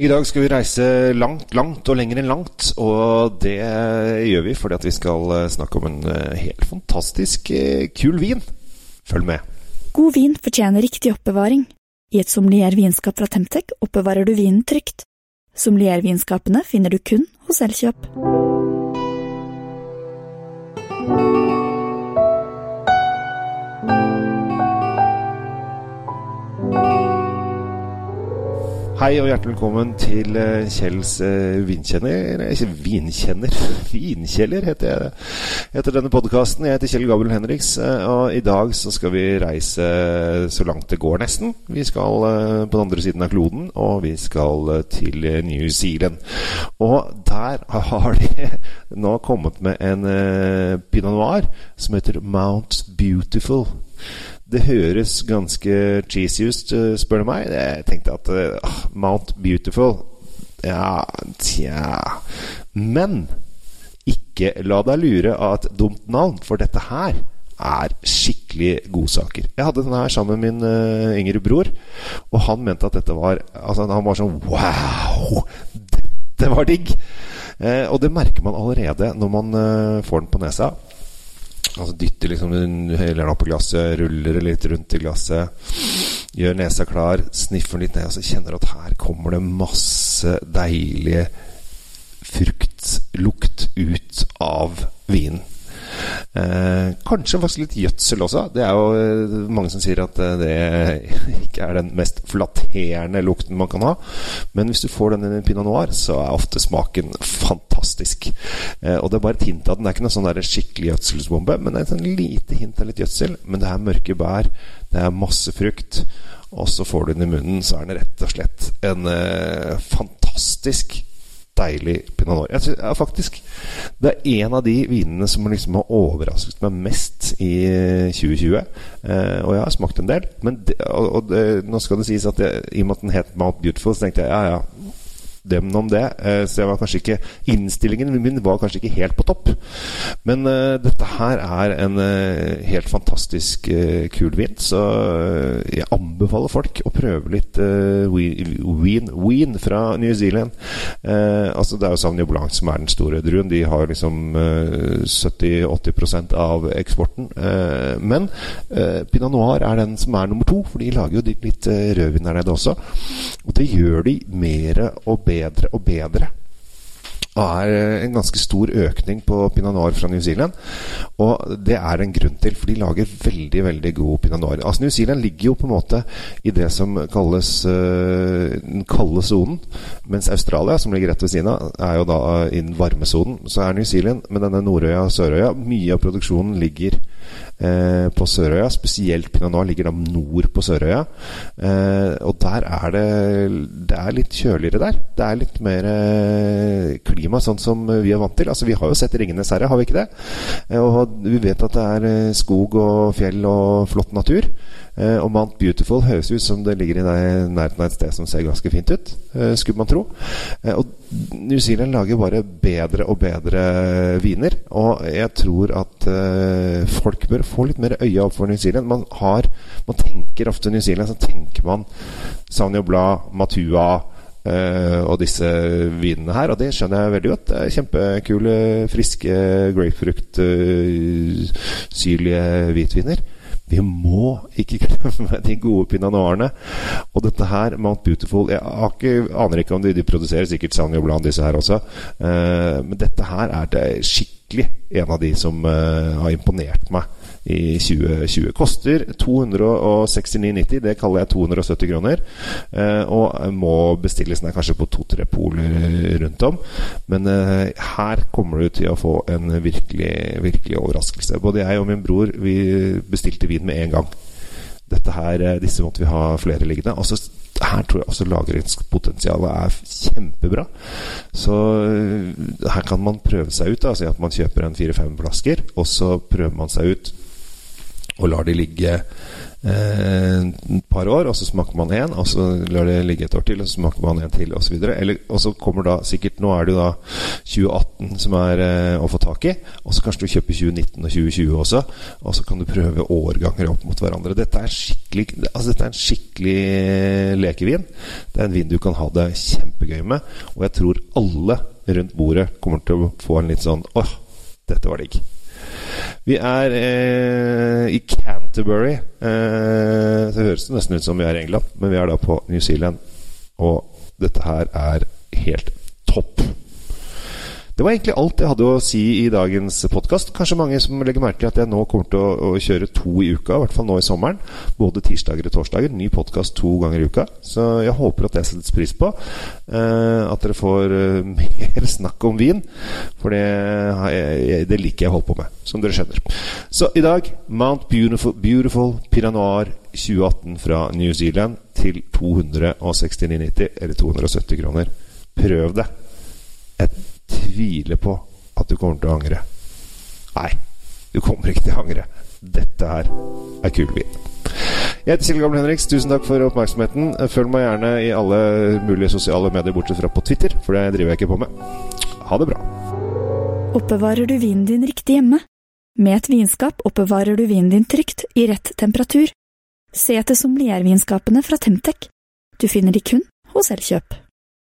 I dag skal vi reise langt, langt og lenger enn langt. Og det gjør vi fordi at vi skal eh, snakke om en eh, helt fantastisk eh, kul vin. Følg med. God vin fortjener riktig oppbevaring. I et sommelier-vinskap fra Temtec oppbevarer du vinen trygt. Sommelier-vinskapene finner du kun hos Elkjøp. Hei og hjertelig velkommen til eh, Kjells eh, vinkjenner vinkjenner. Vinkjeller heter, jeg, det. heter denne podkasten. Jeg heter Kjell Gabriel Henriks, eh, og i dag så skal vi reise så langt det går, nesten. Vi skal på den andre siden av kloden, og vi skal til New Zealand. Og der har de nå kommet med en pinot noir som heter Mount Beautiful. Det høres ganske cheesy ut, eh, spør du meg. Jeg tenkte at uh, Mount Beautiful Ja, tja Men ikke la deg lure av et dumt navn, for dette her er skikkelig godsaker. Jeg hadde denne her sammen med min uh, yngre bror, og han mente at dette var Altså, han var sånn Wow! Dette var digg! Eh, og det merker man allerede når man uh, får den på nesa. Altså dytter liksom den opp i glasset, ruller det litt rundt i glasset. Gjør nesa klar, sniffer den litt ned, og så kjenner du at her kommer det masse deilige fruktlukt ut av vinen. Kanskje faktisk litt gjødsel også. Det er jo eh, mange som sier at eh, det ikke er den mest flatterende lukten man kan ha. Men hvis du får den i pinot noir, så er ofte smaken fantastisk. Eh, og det er bare et hint av den. Det er ikke noe sånn der skikkelig gjødselsbombe, men det er et sånn lite hint av litt gjødsel. Men det er mørke bær, det er masse frukt. Og så får du den i munnen, så er den rett og slett en fantastisk deilig pinot noir. Jeg synes, ja, faktisk Det er en av de vinene som liksom har overrasket meg mest i 2020. Eh, og jeg har smakt en del. Men det, og, og det, nå skal det sies at jeg, i og med at den het Mount Beautiful, så tenkte jeg ja, ja. Dem om det. Eh, så jeg var kanskje ikke innstillingen min var kanskje ikke helt på topp. Men uh, dette her er en uh, helt fantastisk uh, kul vin. Så jeg anbefaler folk å prøve litt ween, ween fra New Zealand. Altså Det er jo Sauvignon Blanc som er den store druen. De har liksom eh, 70-80% av eksporten. Men Pinot Noir er den som er nummer to, for de lager jo litt, litt rødvin der nede også. Og det gjør de mer og bedre og bedre. Og er eh, en ganske stor økning på Pinot Noir fra New Zealand. Og det er en grunn til, for de lager veldig veldig god Pinot Noir. Altså New Zealand ligger jo på en måte i det som kalles uh, den kalde sonen. Mens Australia, som ligger rett ved siden av, er jo da i den varme sonen. Så er New Zealand med denne Nordøya og Sørøya Mye av produksjonen ligger eh, på Sørøya. Spesielt Pinot Noir ligger da nord på Sørøya. Eh, og der er det Det er litt kjøligere der. Det er litt mer eh, klima, sånn som vi er vant til. Altså Vi har jo sett 'Ringenes herre', har vi ikke det? Eh, og vi vet at det er eh, skog og fjell og flott natur. Eh, og Mount Beautiful høres ut som det ligger i nærheten av et sted som ser ganske fint ut, eh, skulle man tro. Eh, og New Zealand lager bare bedre og bedre viner. Og jeg tror at folk bør få litt mer øye opp for New Zealand. Man, har, man tenker ofte New Zealand, så tenker man Sauvignon Blad, Matua og disse vinene her. Og det skjønner jeg veldig godt. Kjempekule, friske grapefrukt, syrlige hvitviner. Vi må ikke glemme de gode pinot noirene. Og dette her, Mount Beautiful Jeg ikke, aner ikke om de, de produserer sikkert Sauvignon Blanc, disse her også. Eh, men dette her er det skikkelig en av de som eh, har imponert meg i 2020. Koster 269,90. Det kaller jeg 270 kroner. Eh, og må bestilles er kanskje på to-tre poler rundt om. Men eh, her kommer du til å få en virkelig, virkelig overraskelse. Både jeg og min bror Vi bestilte vin med en gang. Dette her, eh, Disse måtte vi ha flere liggende. Altså, her tror jeg også lagringspotensialet er kjempebra. Så her kan man prøve seg ut. Si at man kjøper en fire-fem flasker, og så prøver man seg ut og lar de ligge eh, et par år, og så smaker man én, og så lar det ligge et år til, og så smaker man en til, osv. Og så kommer da sikkert Nå er det jo da 2018 som er eh, å få tak i, og så kanskje du kjøper 2019 og 2020 også, og så kan du prøve årganger opp mot hverandre. Dette er skikkelig, altså dette er en skikkelig lekevin. Det er en vin du kan ha det kjempegøy med, og jeg tror alle rundt bordet kommer til å få en litt sånn åh, dette var digg. Vi er eh, i Canterbury. Eh, det høres nesten ut som vi er i England, men vi er da på New Zealand. Og dette her er helt topp. Det var egentlig alt jeg hadde å si i dagens podkast. Kanskje mange som legger merke til at jeg nå kommer til å, å, kjøre to i uka, i hvert fall nå i sommeren. Både tirsdager og torsdager. Ny podkast to ganger i uka. Så jeg håper at det settes pris på. Eh, at dere får eh, mer snakk om vin. For det, det liker jeg å holde på med, som dere skjønner. Så i dag Mount Beautiful, Beautiful Pinot Noir 2018 fra New Zealand til 269,90 eller 270 kroner. Prøv det. Et tviler på at du kommer til å angre. Nei, du kommer ikke til å angre. Dette her er kul vin. Jeg heter Kjell Gamle Henriks. Tusen takk for oppmerksomheten. Følg meg gjerne i alle mulige sosiale medier, bortsett fra på Twitter, for det driver jeg ikke på med. Ha det bra. Oppbevarer du vinen din riktig hjemme? Med et vinskap oppbevarer du vinen din trygt, i rett temperatur. Se etter sommeliervinskapene fra Temtec. Du finner de kun hos Elkjøp.